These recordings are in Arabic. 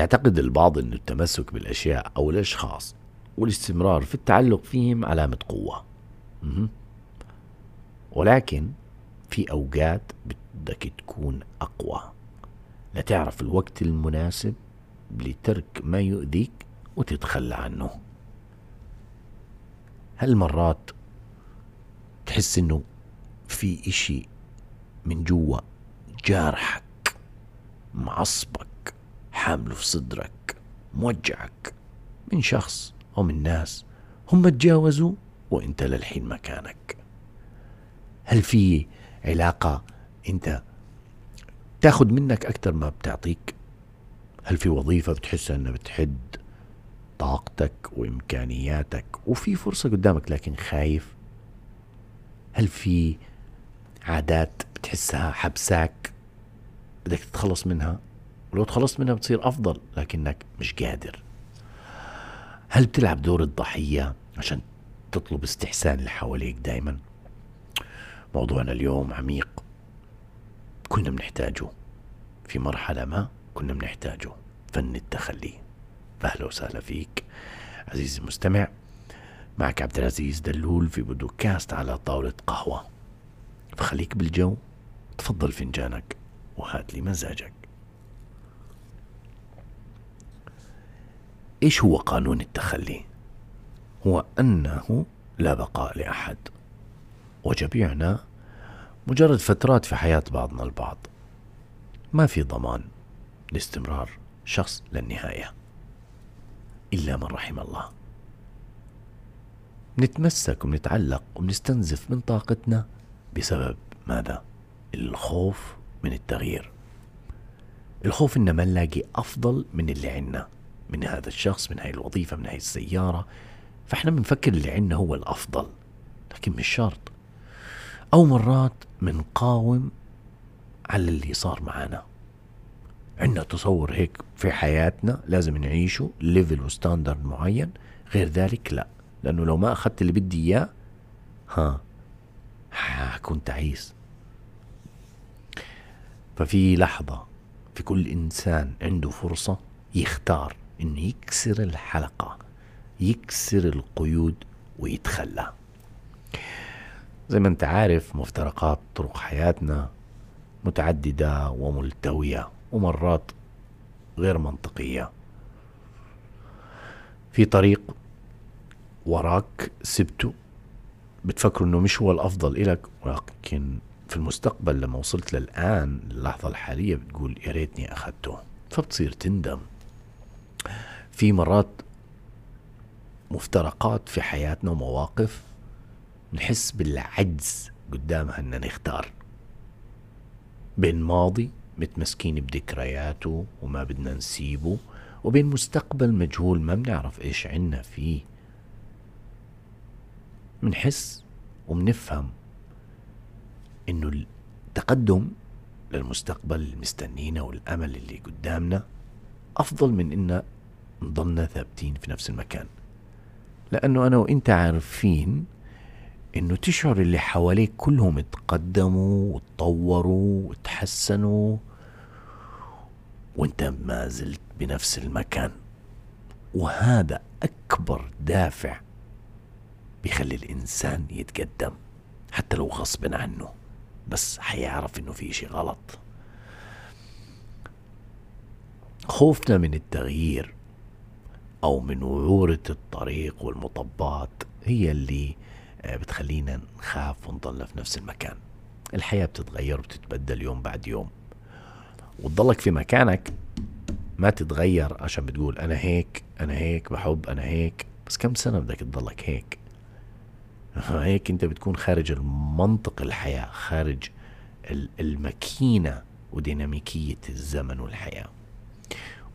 يعتقد البعض أن التمسك بالأشياء أو الأشخاص والاستمرار في التعلق فيهم علامة قوة. ولكن في أوقات بدك تكون أقوى. لتعرف الوقت المناسب لترك ما يؤذيك وتتخلى عنه. هل مرات تحس إنه في إشي من جوا جارحك معصبك حامله في صدرك موجعك من شخص أو من ناس هم تجاوزوا وإنت للحين مكانك. هل في علاقة إنت تاخذ منك أكثر ما بتعطيك؟ هل في وظيفة بتحس إنها بتحد طاقتك وإمكانياتك وفي فرصة قدامك لكن خايف؟ هل في عادات بتحسها حبساك بدك تتخلص منها؟ ولو تخلصت منها بتصير أفضل لكنك مش قادر. هل بتلعب دور الضحية عشان تطلب استحسان اللي حواليك دايما؟ موضوعنا اليوم عميق. كنا بنحتاجه. في مرحلة ما كنا بنحتاجه. فن التخلي. فأهلا وسهلا فيك. عزيزي المستمع معك عبد العزيز دلول في بودكاست على طاولة قهوة. فخليك بالجو. تفضل فنجانك وهات لي مزاجك. إيش هو قانون التخلي؟ هو أنه لا بقاء لأحد وجميعنا مجرد فترات في حياة بعضنا البعض. ما في ضمان لاستمرار شخص للنهاية إلا من رحم الله. نتمسك وبنتعلق وبنستنزف من طاقتنا بسبب ماذا؟ الخوف من التغيير. الخوف ان ما نلاقي أفضل من اللي عنا من هذا الشخص من هاي الوظيفة من هاي السيارة. فإحنا بنفكر اللي عنا هو الأفضل لكن مش شرط. أو مرات بنقاوم على اللي صار معنا عندنا تصور هيك في حياتنا لازم نعيشه ليفل وستاندرد معين. غير ذلك لا لأنه لو ما أخذت اللي بدي إياه ها حكون تعيس. ففي لحظة في كل إنسان عنده فرصة يختار. إنه يكسر الحلقة يكسر القيود ويتخلى. زي ما أنت عارف مفترقات طرق حياتنا متعددة وملتوية ومرات غير منطقية. في طريق وراك سبته بتفكروا إنه مش هو الأفضل إلك ولكن في المستقبل لما وصلت للآن اللحظة الحالية بتقول يا ريتني أخذته فبتصير تندم. في مرات مفترقات في حياتنا ومواقف نحس بالعجز قدامها ان نختار. بين ماضي متمسكين بذكرياته وما بدنا نسيبه وبين مستقبل مجهول ما بنعرف إيش عنا فيه. منحس ومنفهم إنه التقدم للمستقبل المستنينا والأمل اللي قدامنا أفضل من إن نضلنا ثابتين في نفس المكان. لأنه أنا وانت عارفين إنه تشعر اللي حواليك كلهم اتقدموا وتطوروا وتحسنوا وإنت ما زلت بنفس المكان. وهذا أكبر دافع بيخلي الإنسان يتقدم حتى لو غصب عنه بس حيعرف إنه في شيء غلط. خوفنا من التغيير أو من وعورة الطريق والمطبات هي اللي آه، بتخلينا نخاف ونضل في نفس المكان. الحياة بتتغير وبتتبدل يوم بعد يوم. وتضلك في مكانك ما تتغير عشان بتقول أنا هيك أنا هيك بحب أنا هيك. بس كم سنة بدك تضلك هيك؟ هيك أنت بتكون خارج المنطق الحياة خارج الماكينة وديناميكية الزمن والحياة.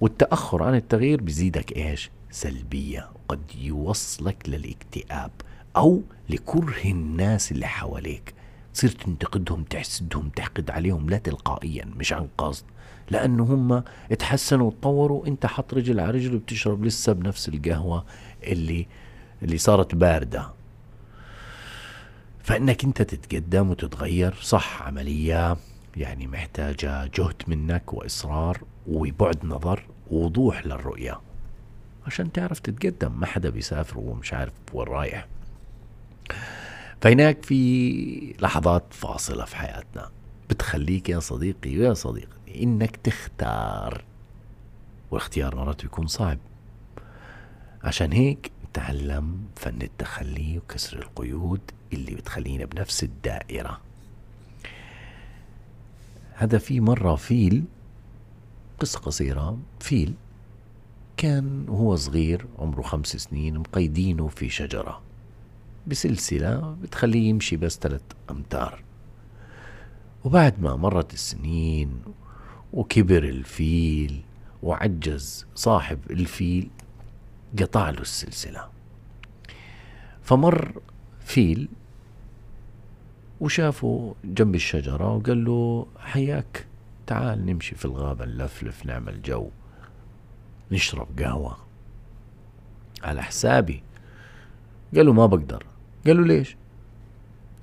والتأخر عن التغيير بيزيدك إيش؟ سلبية. وقد يوصلك للاكتئاب أو لكره الناس اللي حواليك. تصير تنتقدهم تحسدهم تحقد عليهم لا تلقائيا مش عن قصد. لأنه هم اتحسنوا وتطوروا أنت حط رجل على رجل وبتشرب لسه بنفس القهوة اللي اللي صارت باردة. فإنك أنت تتقدم وتتغير صح عملية يعني محتاجة جهد منك وإصرار. وبعد نظر وضوح للرؤية. عشان تعرف تتقدم ما حدا بيسافر ومش عارف وين رايح. فهناك في لحظات فاصلة في حياتنا بتخليك يا صديقي ويا صديقتي إنك تختار. والاختيار مرات بيكون صعب. عشان هيك تعلم فن التخلي وكسر القيود اللي بتخلينا بنفس الدائرة. هذا في مرة فيل قصة قصيرة. فيل كان وهو صغير عمره خمس سنين مقيدينه في شجرة. بسلسلة بتخليه يمشي بس ثلاث أمتار. وبعد ما مرت السنين وكبر الفيل وعجز صاحب الفيل قطع له السلسلة. فمر فيل وشافه جنب الشجرة وقال له حياك. تعال نمشي في الغابة نلفلف نعمل جو نشرب قهوة. على حسابي. قال له ما بقدر. قال له ليش؟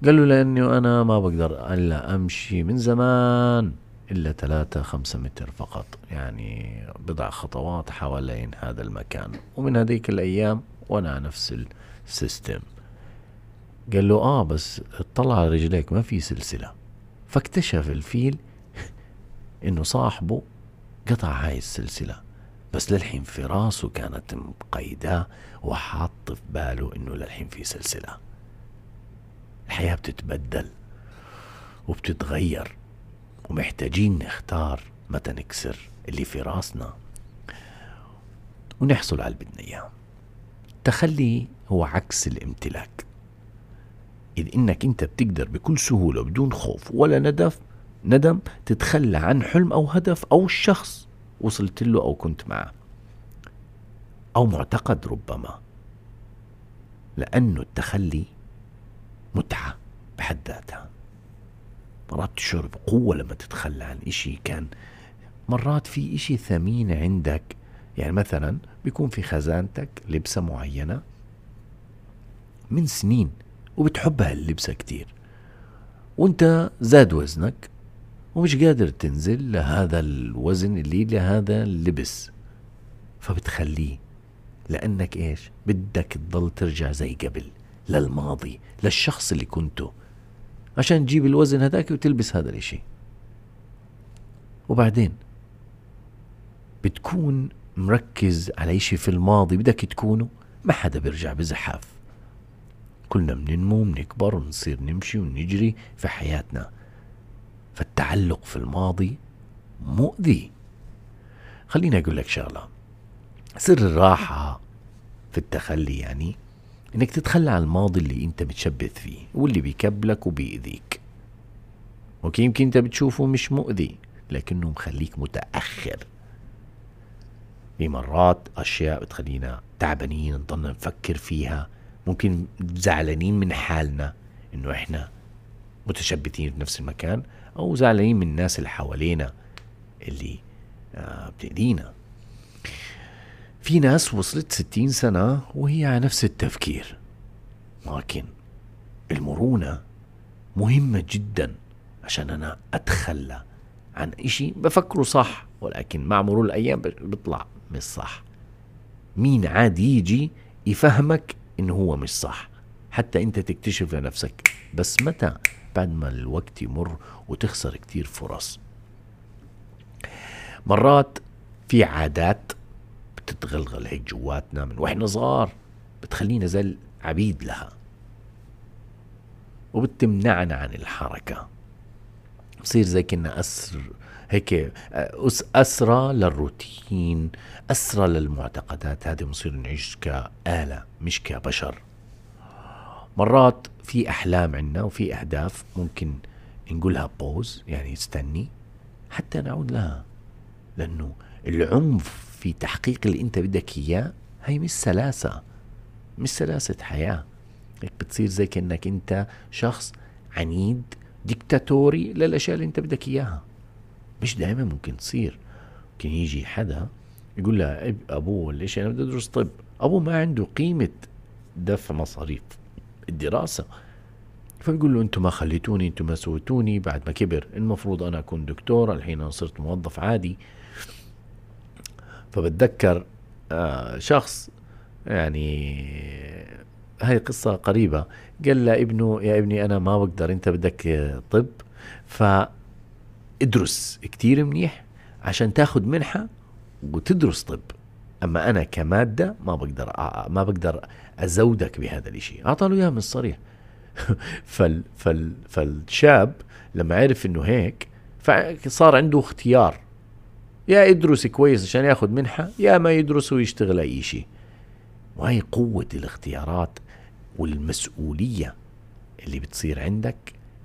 قال له لأني أنا ما بقدر إلا أمشي من زمان إلا ثلاثة خمسة متر فقط. يعني بضع خطوات حوالين هذا المكان. ومن هذيك الأيام وأنا نفس السيستم. قال له آه بس اطلع على رجليك ما في سلسلة. فاكتشف الفيل إنه صاحبه قطع هاي السلسلة. بس للحين في راسه كانت مقيدة وحاط في باله إنه للحين في سلسلة. الحياة بتتبدل وبتتغير ومحتاجين نختار متى نكسر اللي في راسنا ونحصل على اللي بدنا إياه. التخلي هو عكس الامتلاك. إذ إنك أنت بتقدر بكل سهولة بدون خوف ولا ندف ندم تتخلى عن حلم أو هدف أو شخص وصلت له أو كنت معه. أو معتقد ربما. لأنه التخلي متعة بحد ذاتها. مرات تشعر بقوة لما تتخلى عن إشي. كان مرات في إشي ثمين عندك. يعني مثلا بيكون في خزانتك لبسة معينة من سنين وبتحب هاللبسة كتير. وانت زاد وزنك. ومش قادر تنزل لهذا الوزن اللي لهذا اللبس. فبتخليه لأنك إيش؟ بدك تضل ترجع زي قبل للماضي للشخص اللي كنته عشان تجيب الوزن هذاك وتلبس هذا الإشي. وبعدين بتكون مركز على إشي في الماضي بدك تكونه ما حدا بيرجع بزحاف. كلنا بننمو بنكبر ونصير نمشي ونجري في حياتنا. فالتعلق في الماضي مؤذي. خليني أقول لك شغلة. سر الراحة في التخلي يعني إنك تتخلى عن الماضي اللي أنت متشبث فيه واللي بيكبلك وبيأذيك. أوكي يمكن أنت بتشوفه مش مؤذي لكنه مخليك متأخر. في مرات أشياء بتخلينا تعبانين نضلنا نفكر فيها ممكن زعلانين من حالنا إنه إحنا متشبثين في نفس المكان. أو زعلانين من الناس اللي حوالينا اللي آه بتأذينا. في ناس وصلت ستين سنة وهي على نفس التفكير لكن المرونة مهمة جدا عشان أنا أتخلى عن إشي بفكره صح ولكن مع مرور الأيام بيطلع مش صح. مين عاد يجي يفهمك إنه هو مش صح؟ حتى أنت تكتشف لنفسك بس متى بعد ما الوقت يمر وتخسر كتير فرص. مرات في عادات بتتغلغل هيك جواتنا من وإحنا صغار بتخلينا زي عبيد لها. وبتمنعنا عن الحركة. بصير زي كنا أسر هيك أسرى للروتين أسرى للمعتقدات. هذه بنصير نعيش كآلة مش كبشر. مرات في أحلام عنا وفي أهداف ممكن نقولها بوز يعني استني حتى نعود لها. لأنه العنف في تحقيق اللي أنت بدك إياه هي مش سلاسة مش سلاسة حياة. هيك بتصير زي كأنك أنت شخص عنيد ديكتاتوري للأشياء اللي أنت بدك إياها. مش دائما ممكن تصير. ممكن يجي حدا يقول له أبوه ليش أنا بدي أدرس طب. أبوه ما عنده قيمة دفع مصاريف. الدراسة. فبيقول له أنتم ما خليتوني أنتم ما سويتوني بعد ما كبر. المفروض أنا أكون دكتور الحين أنا صرت موظف عادي. فبتذكر آه شخص يعني هاي قصة قريبة. قال لابنه يا ابني أنا ما بقدر أنت بدك طب. فادرس كتير منيح عشان تاخد منحة وتدرس طب. أما أنا كمادة ما بقدر ما بقدر أزودك بهذا الشيء أعطى له إياه من الصريح. فال فال فالشاب لما عرف إنه هيك فصار عنده اختيار. يا يدرس كويس عشان ياخذ منحة يا ما يدرس ويشتغل أي شيء وهي قوة الاختيارات والمسؤولية اللي بتصير عندك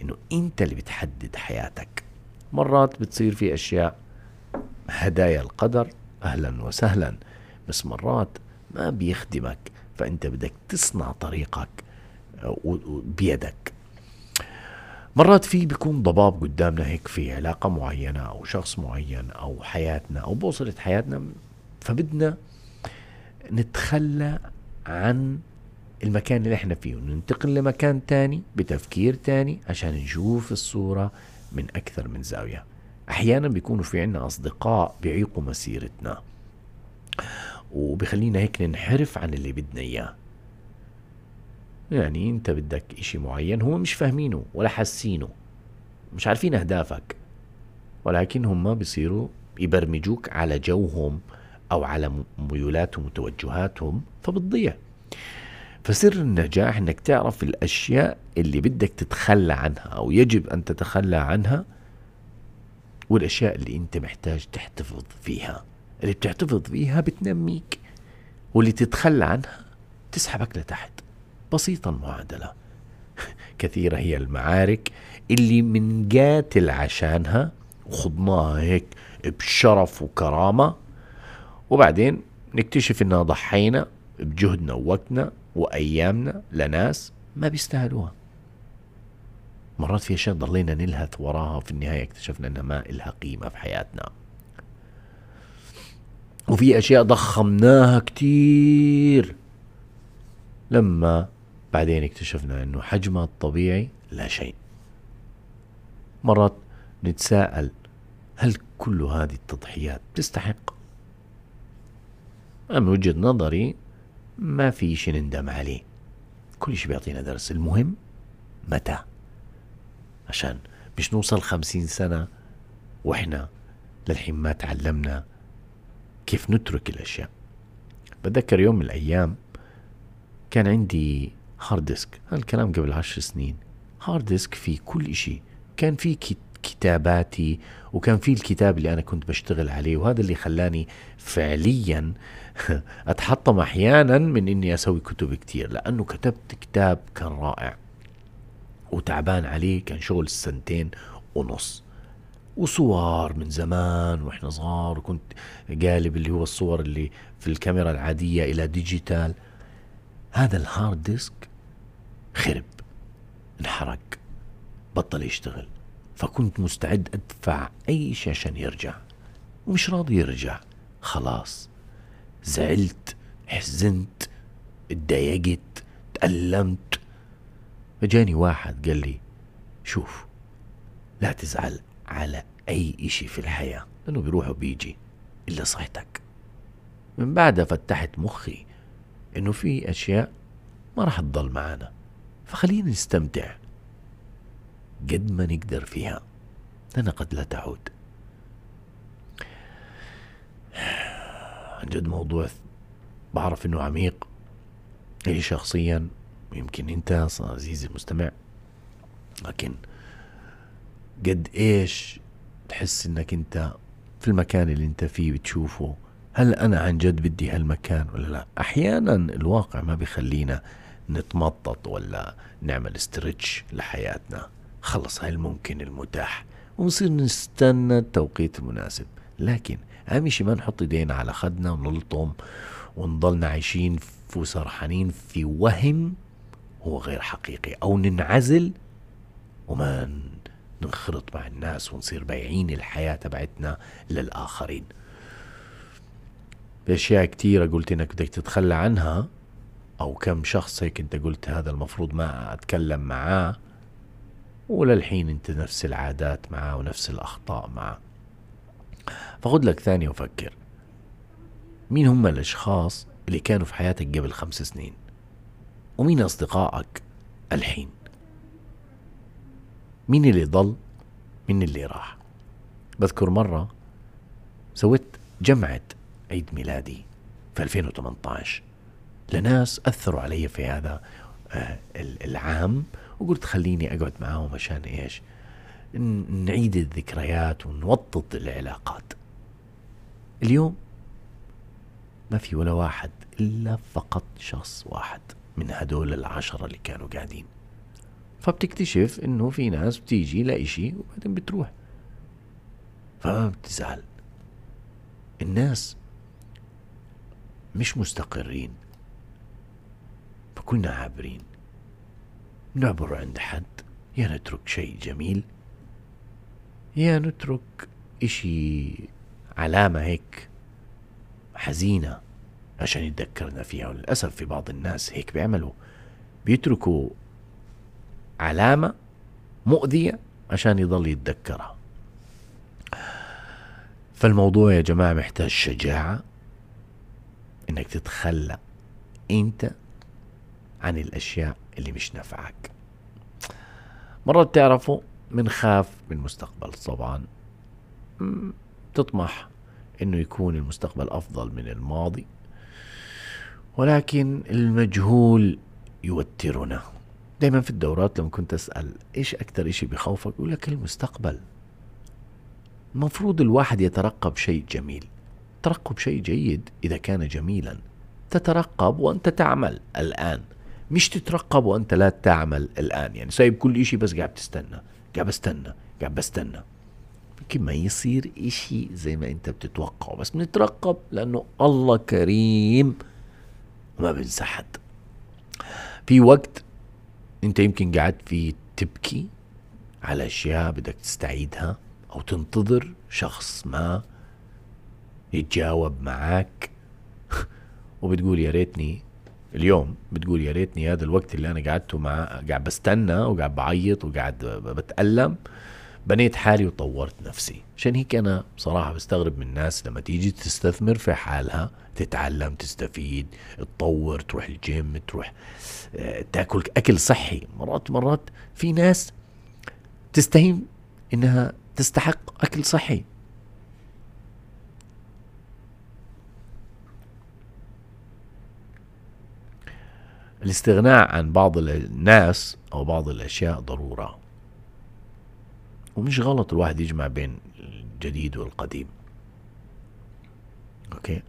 إنه أنت اللي بتحدد حياتك. مرات بتصير في أشياء هدايا القدر أهلا وسهلا. بس مرات ما بيخدمك فأنت بدك تصنع طريقك بيدك. مرات في بيكون ضباب قدامنا هيك في علاقة معينة أو شخص معين أو حياتنا أو بوصلة حياتنا فبدنا نتخلى عن المكان اللي إحنا فيه وننتقل لمكان تاني بتفكير تاني عشان نشوف الصورة من أكثر من زاوية. أحيانا بيكونوا في عنا أصدقاء بيعيقوا مسيرتنا. وبخلينا هيك ننحرف عن اللي بدنا إياه. يعني أنت بدك إشي معين هم مش فاهمينه ولا حاسينه مش عارفين أهدافك ولكن هم بيصيروا يبرمجوك على جوهم أو على ميولاتهم وتوجهاتهم فبتضيع. فسر النجاح إنك تعرف الأشياء اللي بدك تتخلى عنها أو يجب أن تتخلى عنها والأشياء اللي أنت محتاج تحتفظ فيها. اللي بتحتفظ فيها بتنميك واللي تتخلى عنها تسحبك لتحت. بسيطة المعادلة كثيرة هي المعارك اللي منقاتل عشانها وخضناها هيك بشرف وكرامة. وبعدين نكتشف اننا ضحينا بجهدنا ووقتنا وأيامنا لناس ما بيستاهلوها. مرات في أشياء ضلينا نلهث وراها وفي النهاية اكتشفنا إنها ما إلها قيمة في حياتنا. وفي أشياء ضخمناها كتير. لما بعدين اكتشفنا إنه حجمها الطبيعي لا شيء. مرات نتساءل هل كل هذه التضحيات تستحق؟ من وجهة نظري ما في شيء نندم عليه. كل شيء بيعطينا درس. المهم متى؟ عشان مش نوصل خمسين سنة وإحنا للحين ما تعلمنا كيف نترك الأشياء؟ بتذكر يوم من الأيام كان عندي hard disk هذا الكلام قبل عشر سنين. hard disk في كل شيء كان في كتاباتي وكان في الكتاب اللي أنا كنت بشتغل عليه وهذا اللي خلاني فعليا أتحطم أحيانا من إني أسوي كتب كتير لأنه كتبت كتاب كان رائع. وتعبان عليه كان شغل سنتين ونص. وصور من زمان وإحنا صغار وكنت قالب اللي هو الصور اللي في الكاميرا العادية إلى digital. هذا ال hard disk خرب انحرق بطل يشتغل. فكنت مستعد أدفع أي شيء عشان يرجع. ومش راضي يرجع. خلاص. زعلت حزنت اتضايقت تألمت. فجاني واحد قال لي شوف لا تزعل على أي إشي في الحياة لأنه بيروح وبيجي إلا صحتك. من بعدها فتحت مخي إنه في أشياء ما راح تضل معنا فخلينا نستمتع. قد ما نقدر فيها لأنها قد لا تعود. عن جد موضوع بعرف إنه عميق. لي شخصيا يمكن أنت عزيزي المستمع لكن قد إيش تحس إنك أنت في المكان اللي أنت فيه بتشوفه؟ هل أنا عن جد بدي هالمكان ولا لا؟ أحيانا الواقع ما بيخلينا نتمطط ولا نعمل استرتش لحياتنا. خلص هاي الممكن المتاح. ونصير نستنى التوقيت المناسب. لكن أهم شيء ما نحط إيدينا على خدنا ونلطم ونضلنا عايشين وسرحانين في وهم هو غير حقيقي. أو ننعزل وما ننخرط مع الناس ونصير بايعين الحياة تبعتنا للآخرين. بأشياء كتيرة قلت إنك بدك تتخلى عنها أو كم شخص هيك أنت قلت هذا المفروض ما أتكلم معاه وللحين أنت نفس العادات معاه ونفس الأخطاء معاه. فخذ لك ثانية وفكر. مين هم الأشخاص اللي كانوا في حياتك قبل خمس سنين؟ ومين أصدقائك الحين؟ مين اللي ضل؟ مين اللي راح؟ بذكر مرة سويت جمعة عيد ميلادي في 2018 لناس أثروا علي في هذا آه، العام وقلت خليني أقعد معاهم عشان إيش؟ نعيد الذكريات ونوطد العلاقات. اليوم ما في ولا واحد إلا فقط شخص واحد من هدول العشرة اللي كانوا قاعدين. فبتكتشف إنه في ناس بتيجي لإشي وبعدين بتروح. فما بتزعل. الناس مش مستقرين. فكلنا عابرين. نعبر عند حد. يا نترك شيء جميل. يا نترك إشي علامة هيك. حزينة. عشان يتذكرنا فيها. وللأسف في بعض الناس هيك بيعملوا. بيتركوا علامة مؤذية عشان يضل يتذكرها. فالموضوع يا جماعة محتاج شجاعة إنك تتخلى أنت عن الأشياء اللي مش نافعك مرات تعرفوا بنخاف من المستقبل طبعا. تطمح إنه يكون المستقبل أفضل من الماضي. ولكن المجهول يوترنا. دائما في الدورات لما كنت أسأل إيش أكثر شيء بخوفك يقول لك المستقبل. المفروض الواحد يترقب شيء جميل. ترقب شيء جيد إذا كان جميلا. تترقب وأنت تعمل الآن. مش تترقب وأنت لا تعمل الآن. يعني سايب كل شيء بس قاعد تستنى. قاعد بستنى. قاعد بستنى. يمكن ما يصير إشي زي ما أنت بتتوقعه. بس بنترقب لأنه الله كريم وما بنسى حد في وقت انت يمكن قاعد فيه تبكي على أشياء بدك تستعيدها أو تنتظر شخص ما يتجاوب معك وبتقول يا ريتني اليوم بتقول يا ريتني هذا الوقت اللي أنا قعدته مع قاعد بستنى وقاعد بعيط وقاعد بتألم. بنيت حالي وطورت نفسي. عشان هيك أنا بصراحة بستغرب من الناس لما تيجي تستثمر في حالها تتعلم تستفيد تطور تروح الجيم تروح آه، تاكل أكل صحي. مرات مرات في ناس تستهين إنها تستحق أكل صحي. الاستغناء عن بعض الناس أو بعض الأشياء ضرورة. ومش غلط الواحد يجمع بين الجديد والقديم. okay؟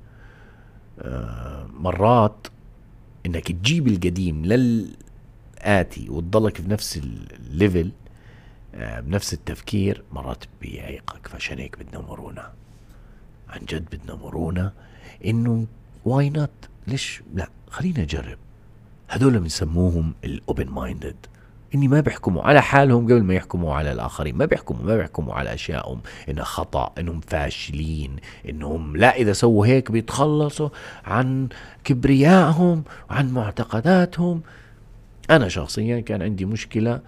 مرات إنك تجيب القديم للآتي وتضلك في نفس ال level آه بنفس التفكير مرات بيعيقك فعشان هيك بدنا مرونة. عن جد بدنا مرونة إنه why not ليش؟ لا خلينا نجرب. هذول بنسموهم ال open minded إني ما بيحكموا على حالهم قبل ما يحكموا على الآخرين ما بيحكموا ما بيحكموا على أشيائهم انها خطأ إنهم فاشلين إنهم لا إذا سووا هيك بيتخلصوا عن كبريائهم وعن معتقداتهم. أنا شخصيا كان عندي مشكلة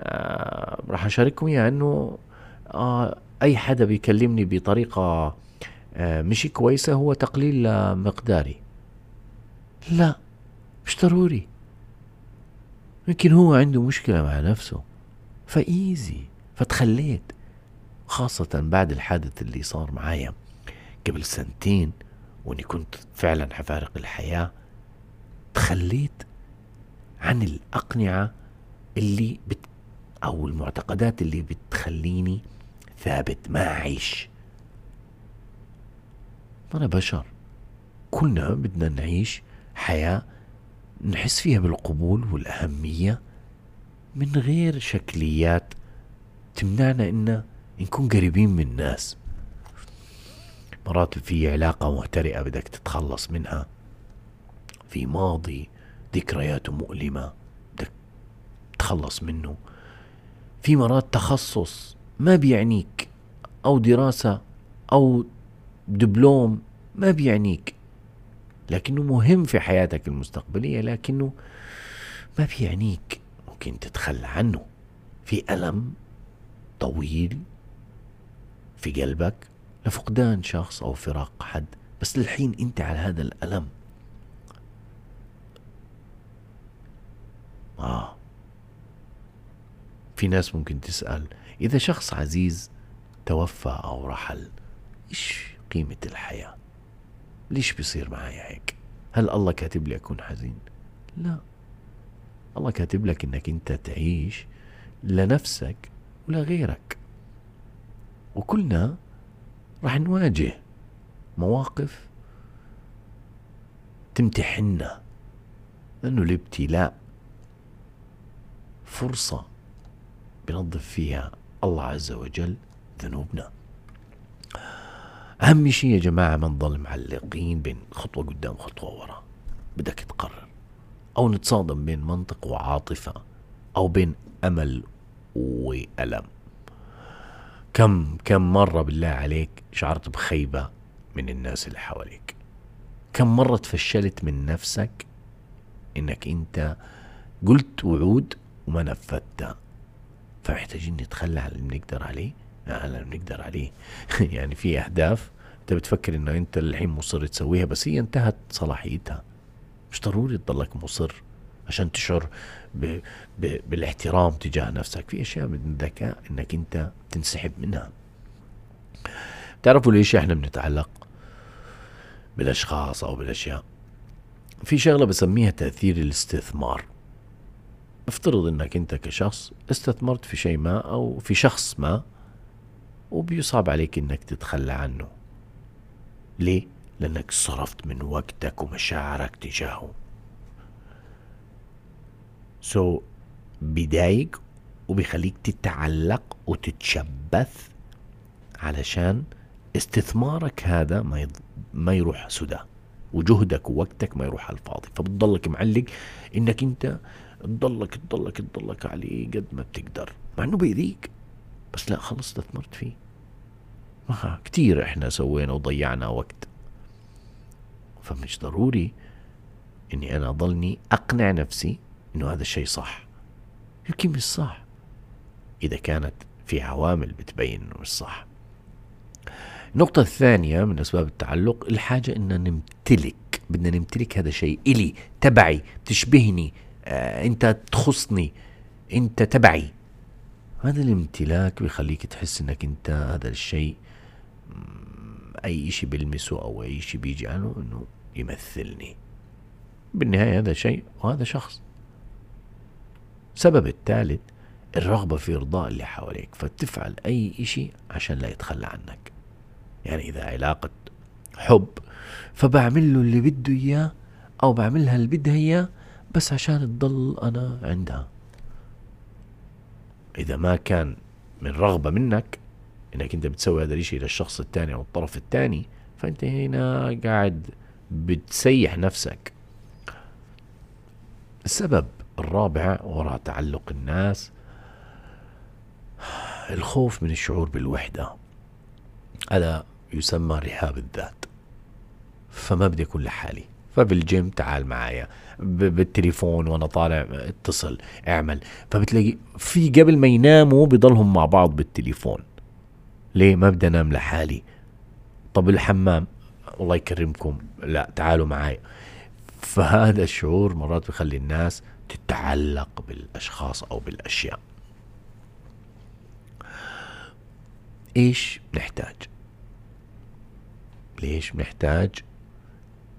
آه راح أشارككم إياها إنه آه أي حدا بيكلمني بطريقة آه مش كويسة هو تقليل مقداري. لا مش ضروري. يمكن هو عنده مشكلة مع نفسه. فإيزي فتخليت خاصة بعد الحادث اللي صار معايا قبل سنتين وإني كنت فعلا حفارق الحياة تخليت عن الأقنعة اللي بت أو المعتقدات اللي بتخليني ثابت ما أعيش. أنا بشر. كلنا بدنا نعيش حياة نحس فيها بالقبول والأهمية من غير شكليات تمنعنا إن نكون قريبين من الناس. مرات في علاقة مهترئة بدك تتخلص منها. في ماضي ذكرياته مؤلمة بدك تخلص منه. في مرات تخصص ما بيعنيك أو دراسة أو دبلوم ما بيعنيك. لكنه مهم في حياتك المستقبلية لكنه ما بيعنيك ممكن تتخلى عنه. في ألم طويل في قلبك لفقدان شخص أو فراق حد بس للحين أنت على هذا الألم. آه. في ناس ممكن تسأل إذا شخص عزيز توفى أو رحل إيش قيمة الحياة؟ ليش بيصير معي هيك؟ هل الله كاتب لي أكون حزين؟ لا. الله كاتب لك إنك أنت تعيش لنفسك ولغيرك وكلنا راح نواجه مواقف تمتحنا لأنه الابتلاء فرصة بنظف فيها الله عز وجل ذنوبنا. أهم شيء يا جماعة ما نضل معلقين بين خطوة قدام خطوة ورا. بدك تقرر أو نتصادم بين منطق وعاطفة أو بين أمل وألم. كم كم مرة بالله عليك شعرت بخيبة من الناس اللي حواليك؟ كم مرة تفشلت من نفسك إنك أنت قلت وعود وما نفذتها فمحتاجين نتخلى عن اللي بنقدر عليه؟ اللي بنقدر عليه. يعني في أهداف أنت بتفكر إنه أنت الحين مصر تسويها بس هي انتهت صلاحيتها. مش ضروري تضلك مصر عشان تشعر ب... ب... بالاحترام تجاه نفسك. في أشياء من الذكاء إنك أنت تنسحب منها. تعرفوا ليش إحنا بنتعلق بالأشخاص أو بالأشياء؟ في شغلة بسميها تأثير الاستثمار. افترض إنك أنت كشخص استثمرت في شيء ما أو في شخص ما وبيصعب عليك إنك تتخلى عنه. ليه؟ لأنك صرفت من وقتك ومشاعرك تجاهه. سو so, بيضايق وبيخليك تتعلق وتتشبث علشان استثمارك هذا ما يض... ما يروح سدى وجهدك ووقتك ما يروح على الفاضي. فبتضلك معلق إنك أنت تضلك تضلك تضلك عليه قد ما بتقدر. مع إنه بيذيك بس لا خلص استثمرت فيه. ما كتير إحنا سوينا وضيعنا وقت. فمش ضروري إني أنا أضلني أقنع نفسي إنه هذا الشيء صح. يمكن مش صح. إذا كانت في عوامل بتبين إنه مش صح. النقطة الثانية من أسباب التعلق الحاجة إن نمتلك بدنا نمتلك هذا الشيء. إلي تبعي بتشبهني آه أنت تخصني أنت تبعي. هذا الامتلاك بيخليك تحس إنك أنت هذا الشيء أي شيء بلمسه أو أي شيء بيجي عنه إنه يمثلني. بالنهاية هذا شيء وهذا شخص. السبب الثالث الرغبة في إرضاء اللي حواليك فتفعل أي إشي عشان لا يتخلى عنك. يعني إذا علاقة حب فبعمل له اللي بده إياه أو بعملها اللي بدها إياه بس عشان تضل أنا عندها. إذا ما كان من رغبة منك إنك أنت بتسوي هذا الشيء للشخص الثاني أو الطرف الثاني فأنت هنا قاعد بتسيح نفسك. السبب الرابع وراء تعلق الناس الخوف من الشعور بالوحدة. هذا يسمى رهاب الذات. فما بدي أكون لحالي. فبالجيم تعال معايا بالتليفون وأنا طالع اتصل اعمل. فبتلاقي في قبل ما يناموا بضلهم مع بعض بالتليفون. ليه؟ ما بدي أنام لحالي. طب الحمام؟ الله يكرمكم. لا تعالوا معايا. فهذا الشعور مرات بخلي الناس تتعلق بالأشخاص أو بالأشياء. إيش نحتاج؟ ليش محتاج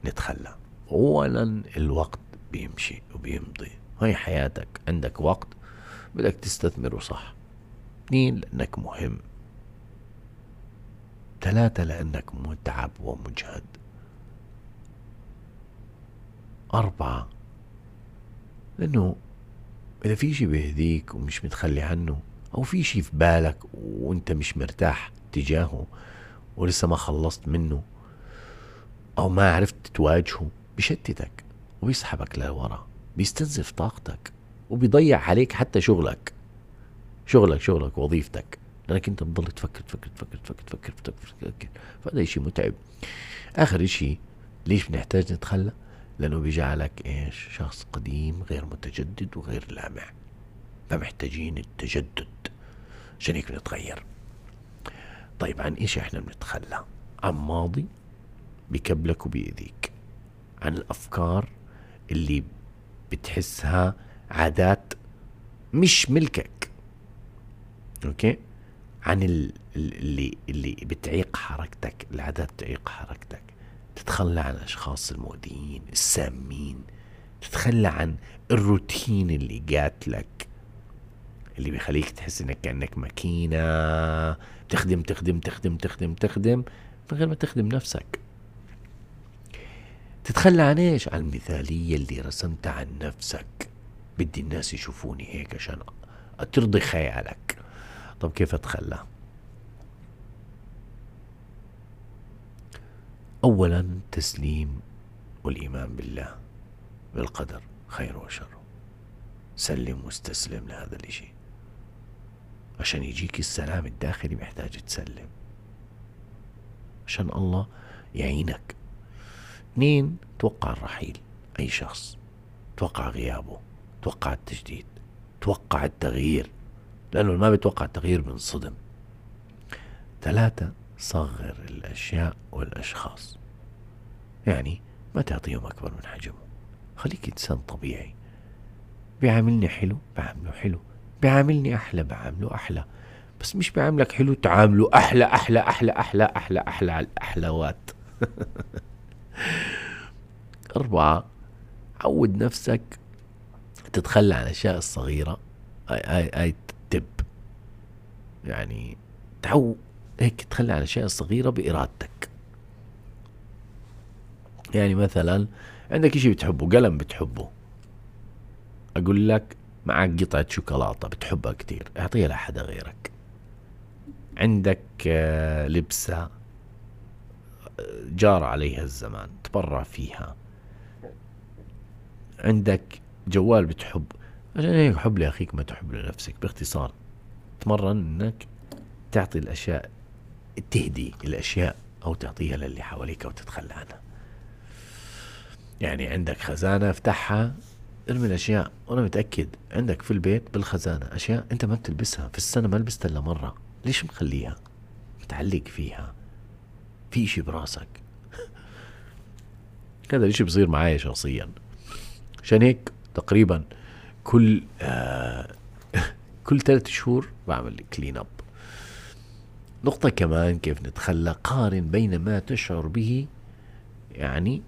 نتخلى؟ اولا الوقت بيمشي وبيمضي. هاي حياتك. عندك وقت بدك تستثمره صح. اثنين لأنك مهم. ثلاثة لأنك متعب ومجهد. أربعة لأنه إذا في شي بيهديك ومش متخلي عنه أو في شي في بالك وأنت مش مرتاح تجاهه ولسه ما خلصت منه أو ما عرفت تواجهه بشتتك وبيسحبك لورا بيستنزف طاقتك وبيضيع عليك حتى شغلك. شغلك شغلك وظيفتك. لأنك أنت بتضل تفكر تفكر تفكر تفكر تفكر تفكر, تفكر. فهذا شيء متعب. آخر شيء ليش بنحتاج نتخلى؟ لأنه بيجعلك إيش؟ شخص قديم غير متجدد وغير لامع. فمحتاجين التجدد عشان هيك بنتغير. طيب عن إيش إحنا بنتخلى؟ عن ماضي بكبلك وبيأذيك. عن الأفكار اللي بتحسها عادات مش ملكك. أوكي؟ عن اللي اللي بتعيق حركتك العادات بتعيق حركتك. تتخلى عن الأشخاص المؤذيين السامين. تتخلى عن الروتين اللي قاتلك اللي بيخليك تحس إنك كأنك ماكينة. تخدم تخدم تخدم تخدم تخدم من غير ما تخدم نفسك. تتخلى عن إيش؟ عن المثالية اللي رسمتها عن نفسك. بدي الناس يشوفوني هيك عشان ترضي خيالك. طب كيف أتخلى؟ اولا تسليم والإيمان بالله بالقدر خير وشر. سلم واستسلم لهذا الإشي. عشان يجيك السلام الداخلي محتاج تسلم. عشان الله يعينك. اثنين توقع الرحيل اي شخص توقع غيابه توقع التجديد توقع التغيير لأنه ما بيتوقع التغيير بنصدم ثلاثة صغر الأشياء والأشخاص يعني ما تعطيهم أكبر من حجمه خليك إنسان طبيعي بيعاملني حلو بعامله حلو بيعاملني أحلى بعامله أحلى بس مش بيعاملك حلو تعامله أحلى أحلى أحلى أحلى أحلى أحلى على الأحلوات أربعة عود نفسك تتخلى عن الأشياء الصغيرة أي أي أي تب يعني تعو هيك تخلي عن الأشياء الصغيرة بإرادتك. يعني مثلا عندك إشي بتحبه قلم بتحبه. أقول لك معك قطعة شوكولاتة بتحبها كتير أعطيها لحدا غيرك. عندك آه، لبسة جار عليها الزمان تبرع فيها. عندك جوال بتحب عشان هيك حب لأخيك ما تحب لنفسك باختصار تمرن إنك تعطي الأشياء تهدي الأشياء أو تعطيها للي حواليك أو تتخلى عنها. يعني عندك خزانة افتحها ارمي الأشياء. وأنا متأكد عندك في البيت بالخزانة أشياء أنت ما بتلبسها في السنة ما لبستها إلا مرة. ليش مخليها؟ متعلق فيها. في اشي براسك. هذا الإشي بصير معايا شخصيا. عشان هيك تقريبا كل آه كل ثلاثة شهور بعمل كلين اب نقطة كمان كيف نتخلى قارن بين ما تشعر به يعني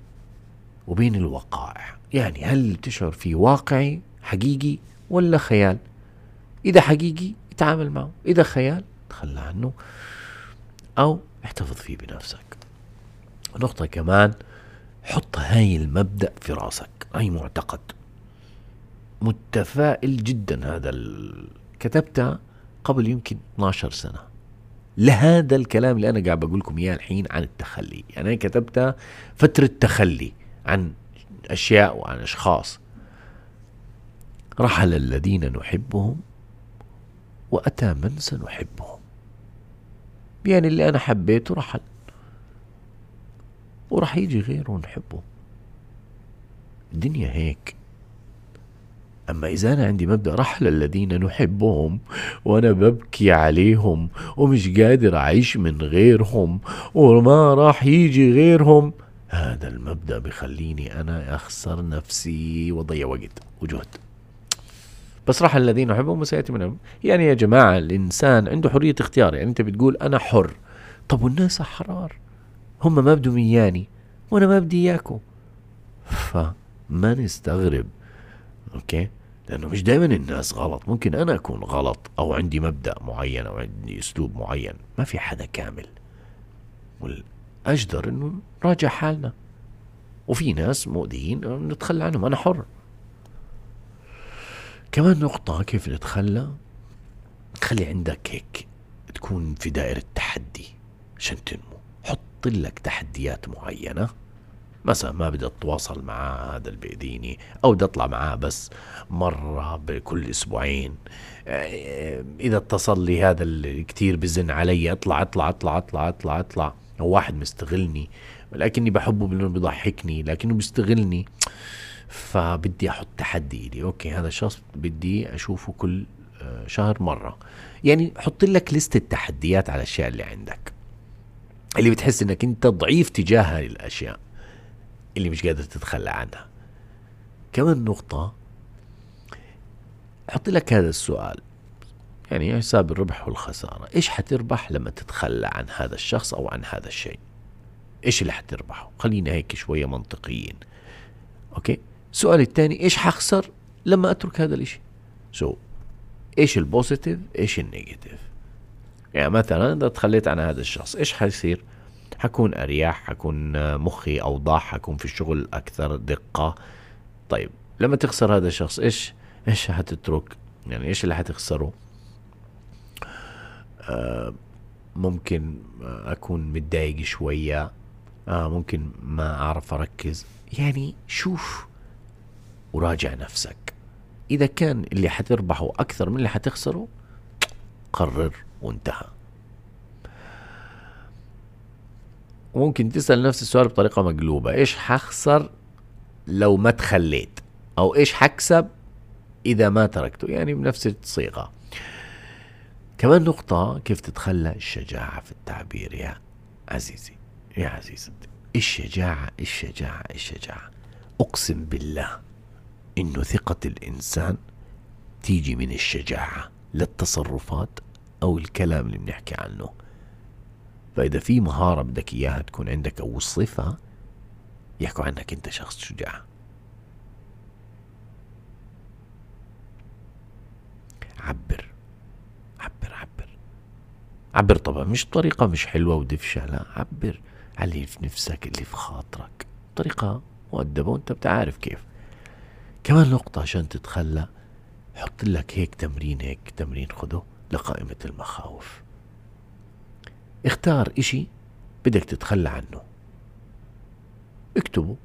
وبين الوقائع. يعني هل تشعر في واقعي حقيقي ولا خيال؟ إذا حقيقي اتعامل معه إذا خيال تخلى عنه. أو احتفظ فيه بنفسك. نقطة كمان حط هاي المبدأ في راسك أي معتقد. متفائل جدا هذا ال... كتبتها قبل يمكن 12 سنة. لهذا الكلام اللي أنا قاعد بقول لكم إياه الحين عن التخلي. يعني أنا كتبتها فترة تخلي عن أشياء وعن أشخاص. رحل الذين نحبهم وأتى من سنحبهم. يعني اللي أنا حبيته رحل وراح يجي غيره نحبه. الدنيا هيك. أما إذا أنا عندي مبدأ رحل الذين نحبهم وأنا ببكي عليهم ومش قادر أعيش من غيرهم وما راح يجي غيرهم هذا المبدأ بخليني أنا أخسر نفسي وضيع وقت وجهد. بس راح الذين أحبهم وسيأتي منهم. يعني يا جماعة الإنسان عنده حرية اختيار يعني أنت بتقول أنا حر. طب والناس أحرار هم ما بدهم إياني وأنا ما بدي إياكم. فما نستغرب أوكي؟ لأنه مش دائما الناس غلط. ممكن أنا أكون غلط أو عندي مبدأ معين أو عندي أسلوب معين. ما في حدا كامل. والأجدر أنه نراجع حالنا. وفي ناس مؤذيين نتخلى عنهم. أنا حر. كمان نقطة كيف نتخلى؟ خلي عندك هيك تكون في دائرة تحدي عشان تنمو. حط لك تحديات معينة. مثلا ما بدي أتواصل مع هذا اللي بيأذيني أو بدي أطلع معاه بس مرة بكل أسبوعين. إذا اتصل لي هذا اللي كتير بزن علي أطلع أطلع أطلع أطلع أطلع أطلع. أو واحد مستغلني لكني بحبه لأنه بيضحكني لكنه بيستغلني. فبدي أحط تحدي لي أوكي هذا الشخص بدي أشوفه كل آه، شهر مرة. يعني حط لك لستة تحديات على الأشياء اللي عندك. اللي بتحس إنك أنت ضعيف تجاه هذه الأشياء اللي مش قادر تتخلى عنها. كمان نقطة حط لك هذا السؤال. يعني حساب الربح والخسارة. إيش حتربح لما تتخلى عن هذا الشخص أو عن هذا الشيء؟ إيش اللي حتربحه؟ خلينا هيك شوية منطقيين. okay؟ السؤال الثاني إيش حخسر لما أترك هذا الإشي؟ so so, إيش ال positive إيش ال negative يعني مثلا إذا تخليت عن هذا الشخص إيش حيصير؟ حكون أريح حكون مخي أوضح حكون في الشغل أكثر دقة. طيب لما تخسر هذا الشخص إيش إيش حتترك؟ يعني إيش اللي حتخسره؟ آه ممكن أكون متضايق شوية آه ممكن ما أعرف أركز. يعني شوف وراجع نفسك. إذا كان اللي حتربحه أكثر من اللي حتخسره قرر وانتهى. وممكن تسأل نفس السؤال بطريقة مقلوبة. إيش حخسر لو ما تخليت؟ أو إيش حكسب إذا ما تركته؟ يعني بنفس الصيغة. كمان نقطة كيف تتخلى الشجاعة في التعبير؟ يا عزيزي يا عزيزتي. الشجاعة الشجاعة الشجاعة. أقسم بالله إنه ثقة الإنسان تيجي من الشجاعة للتصرفات أو الكلام اللي بنحكي عنه. فإذا في مهارة بدك إياها تكون عندك أو صفة يحكوا عنك أنت شخص شجاع. عبر عبر عبر. عبر طبعا مش طريقة مش حلوة ودفشة لا عبر. على اللي في نفسك اللي في خاطرك. طريقة مؤدبة وأنت بتعرف كيف. كمان نقطة عشان تتخلى. حط لك هيك تمرين هيك تمرين خده لقائمة المخاوف. اختار إشي بدك تتخلى عنه. اكتبه.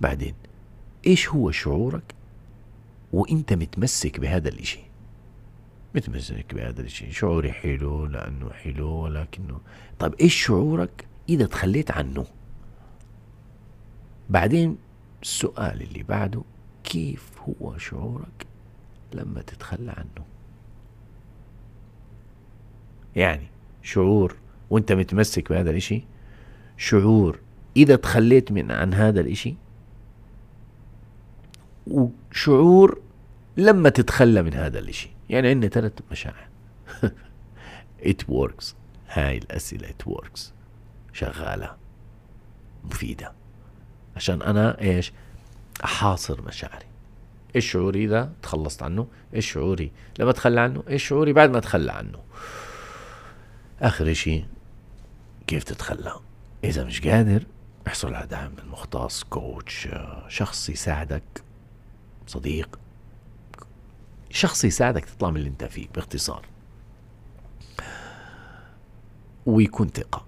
بعدين إيش هو شعورك؟ وإنت متمسك بهذا الإشي. متمسك بهذا الإشي. شعوري حلو لأنه حلو ولكنه. طيب إيش شعورك إذا تخليت عنه؟ بعدين السؤال اللي بعده. كيف هو شعورك لما تتخلى عنه؟ يعني شعور وانت متمسك بهذا الإشي؟ شعور إذا تخليت من عن هذا الإشي؟ وشعور لما تتخلى من هذا الإشي. يعني عندنا ثلاث مشاعر. It works. هاي الأسئلة it works. شغالة. مفيدة. عشان أنا إيش؟ أحاصر مشاعري. إيش شعوري إذا تخلصت عنه؟ إيش شعوري؟ لما اتخلى عنه. إيش شعوري بعد ما اتخلى عنه؟ آخر إشي كيف تتخلى؟ إذا مش قادر احصل على دعم من مختص كوتش شخص يساعدك صديق. شخص يساعدك تطلع من اللي أنت فيه باختصار. ويكون ثقة.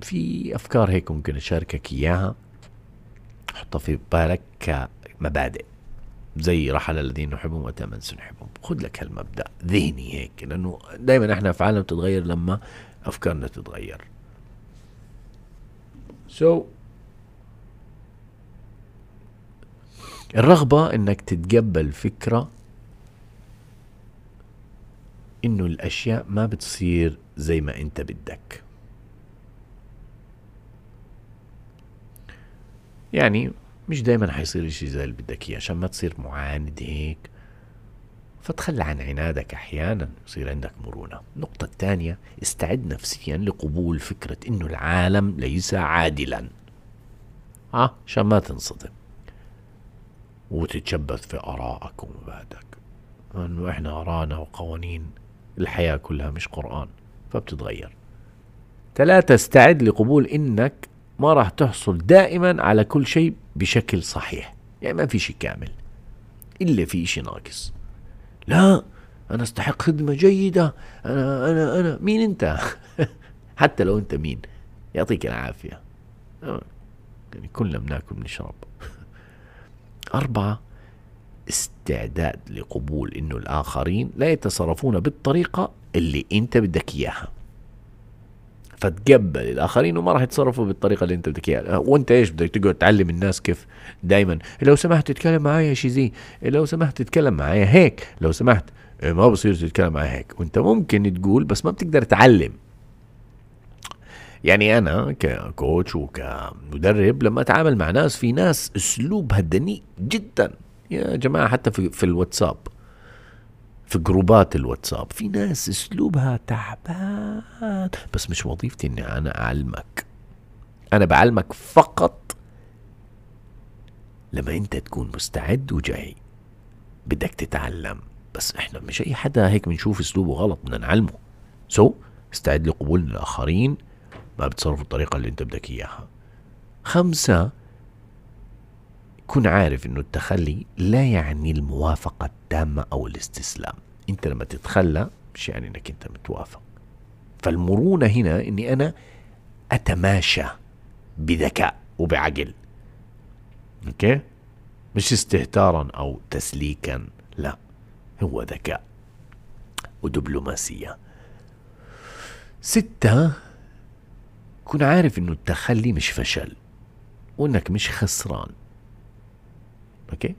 في أفكار هيك ممكن أشاركك إياها. حطها في بالك كمبادئ زي رحل الذين نحبهم وتمن سنحبهم خذ لك هالمبدأ ذهني هيك لأنه دائما إحنا أفعالنا بتتغير لما أفكارنا تتغير. So الرغبة إنك تتقبل فكرة إنه الأشياء ما بتصير زي ما أنت بدك. يعني مش دايما حيصير إشي زي اللي بدك إياه عشان ما تصير معاند هيك. فتخلى عن عنادك أحيانا يصير عندك مرونة. النقطة الثانية استعد نفسيا لقبول فكرة إنه العالم ليس عادلا. آه عشان ما تنصدم. وتتشبث في آرائك ومبادئك. إنه إحنا آرانا وقوانين الحياة كلها مش قرآن فبتتغير. ثلاثة استعد لقبول إنك ما راح تحصل دائما على كل شيء بشكل صحيح. يعني ما في شيء كامل إلا في شيء ناقص. لا أنا أستحق خدمة جيدة. أنا أنا أنا. مين أنت؟ حتى لو أنت مين. يعطيك العافية. يعني كلنا بناكل بنشرب أربعة استعداد لقبول إنه الآخرين لا يتصرفون بالطريقة اللي أنت بدك إياها. فتقبل الآخرين وما راح يتصرفوا بالطريقة اللي أنت بدك إياها. وأنت إيش بدك تقعد تعلم الناس كيف دائما لو سمحت تتكلم معايا شي زي لو سمحت تتكلم معايا هيك. لو سمحت إيه، ما بصير تتكلم معايا هيك. وأنت ممكن تقول بس ما بتقدر تعلم. يعني أنا ككوتش وكمدرب لما أتعامل مع ناس في ناس أسلوبها دنيء جدا. يا جماعة حتى في في الواتساب. في جروبات الواتساب. في ناس أسلوبها تعبان. بس مش وظيفتي إني أنا أعلمك. أنا بعلمك فقط لما أنت تكون مستعد وجاي بدك تتعلم. بس إحنا مش أي حدا هيك بنشوف أسلوبه غلط بدنا نعلمه. سو so, استعد لقبول الآخرين. ما بتصرفوا الطريقة اللي أنت بدك إياها. خمسة كن عارف إنه التخلي لا يعني الموافقة التامة أو الاستسلام. أنت لما تتخلى مش يعني إنك أنت متوافق. فالمرونة هنا إني أنا أتماشى بذكاء وبعقل. okay؟ مش استهتارا أو تسليكا لا. هو ذكاء ودبلوماسية. ستة كن عارف إنه التخلي مش فشل وإنك مش خسران. okay؟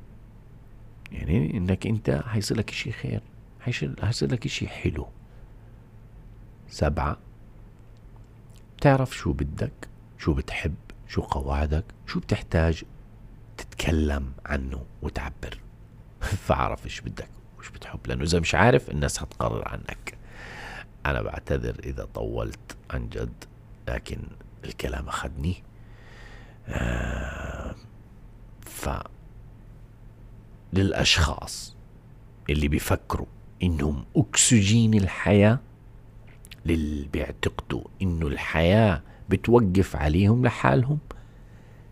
يعني إنك أنت حيصير لك اشي خير حيصير لك اشي حلو. سبعة بتعرف شو بدك شو بتحب شو قواعدك شو بتحتاج تتكلم عنه وتعبر. فاعرف إيش بدك وش بتحب لأنه إذا مش عارف الناس هتقرر عنك. أنا بعتذر إذا طولت عن جد لكن الكلام أخذني. آه ف للأشخاص اللي بيفكروا إنهم أكسجين الحياة للي بيعتقدوا إنه الحياة بتوقف عليهم لحالهم.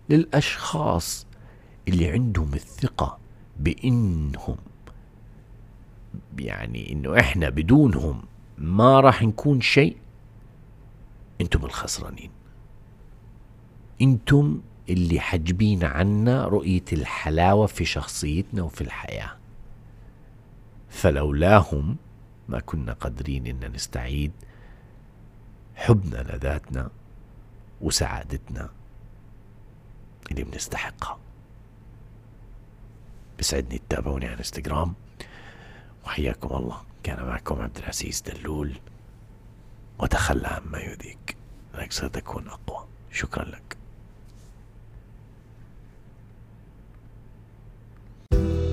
للأشخاص اللي عندهم الثقة بإنهم يعني إنه إحنا بدونهم ما راح نكون شيء. أنتم الخسرانين. أنتم اللي حجبين عنا رؤية الحلاوة في شخصيتنا وفي الحياة. فلولاهم ما كنا قادرين إن نستعيد حبنا لذاتنا وسعادتنا اللي بنستحقها. بسعدني تتابعوني على إنستغرام. وحياكم الله. كان معكم عبد العزيز دلول. وتخلى عما يؤذيك. لك ستكون أقوى. شكرا لك. Thank you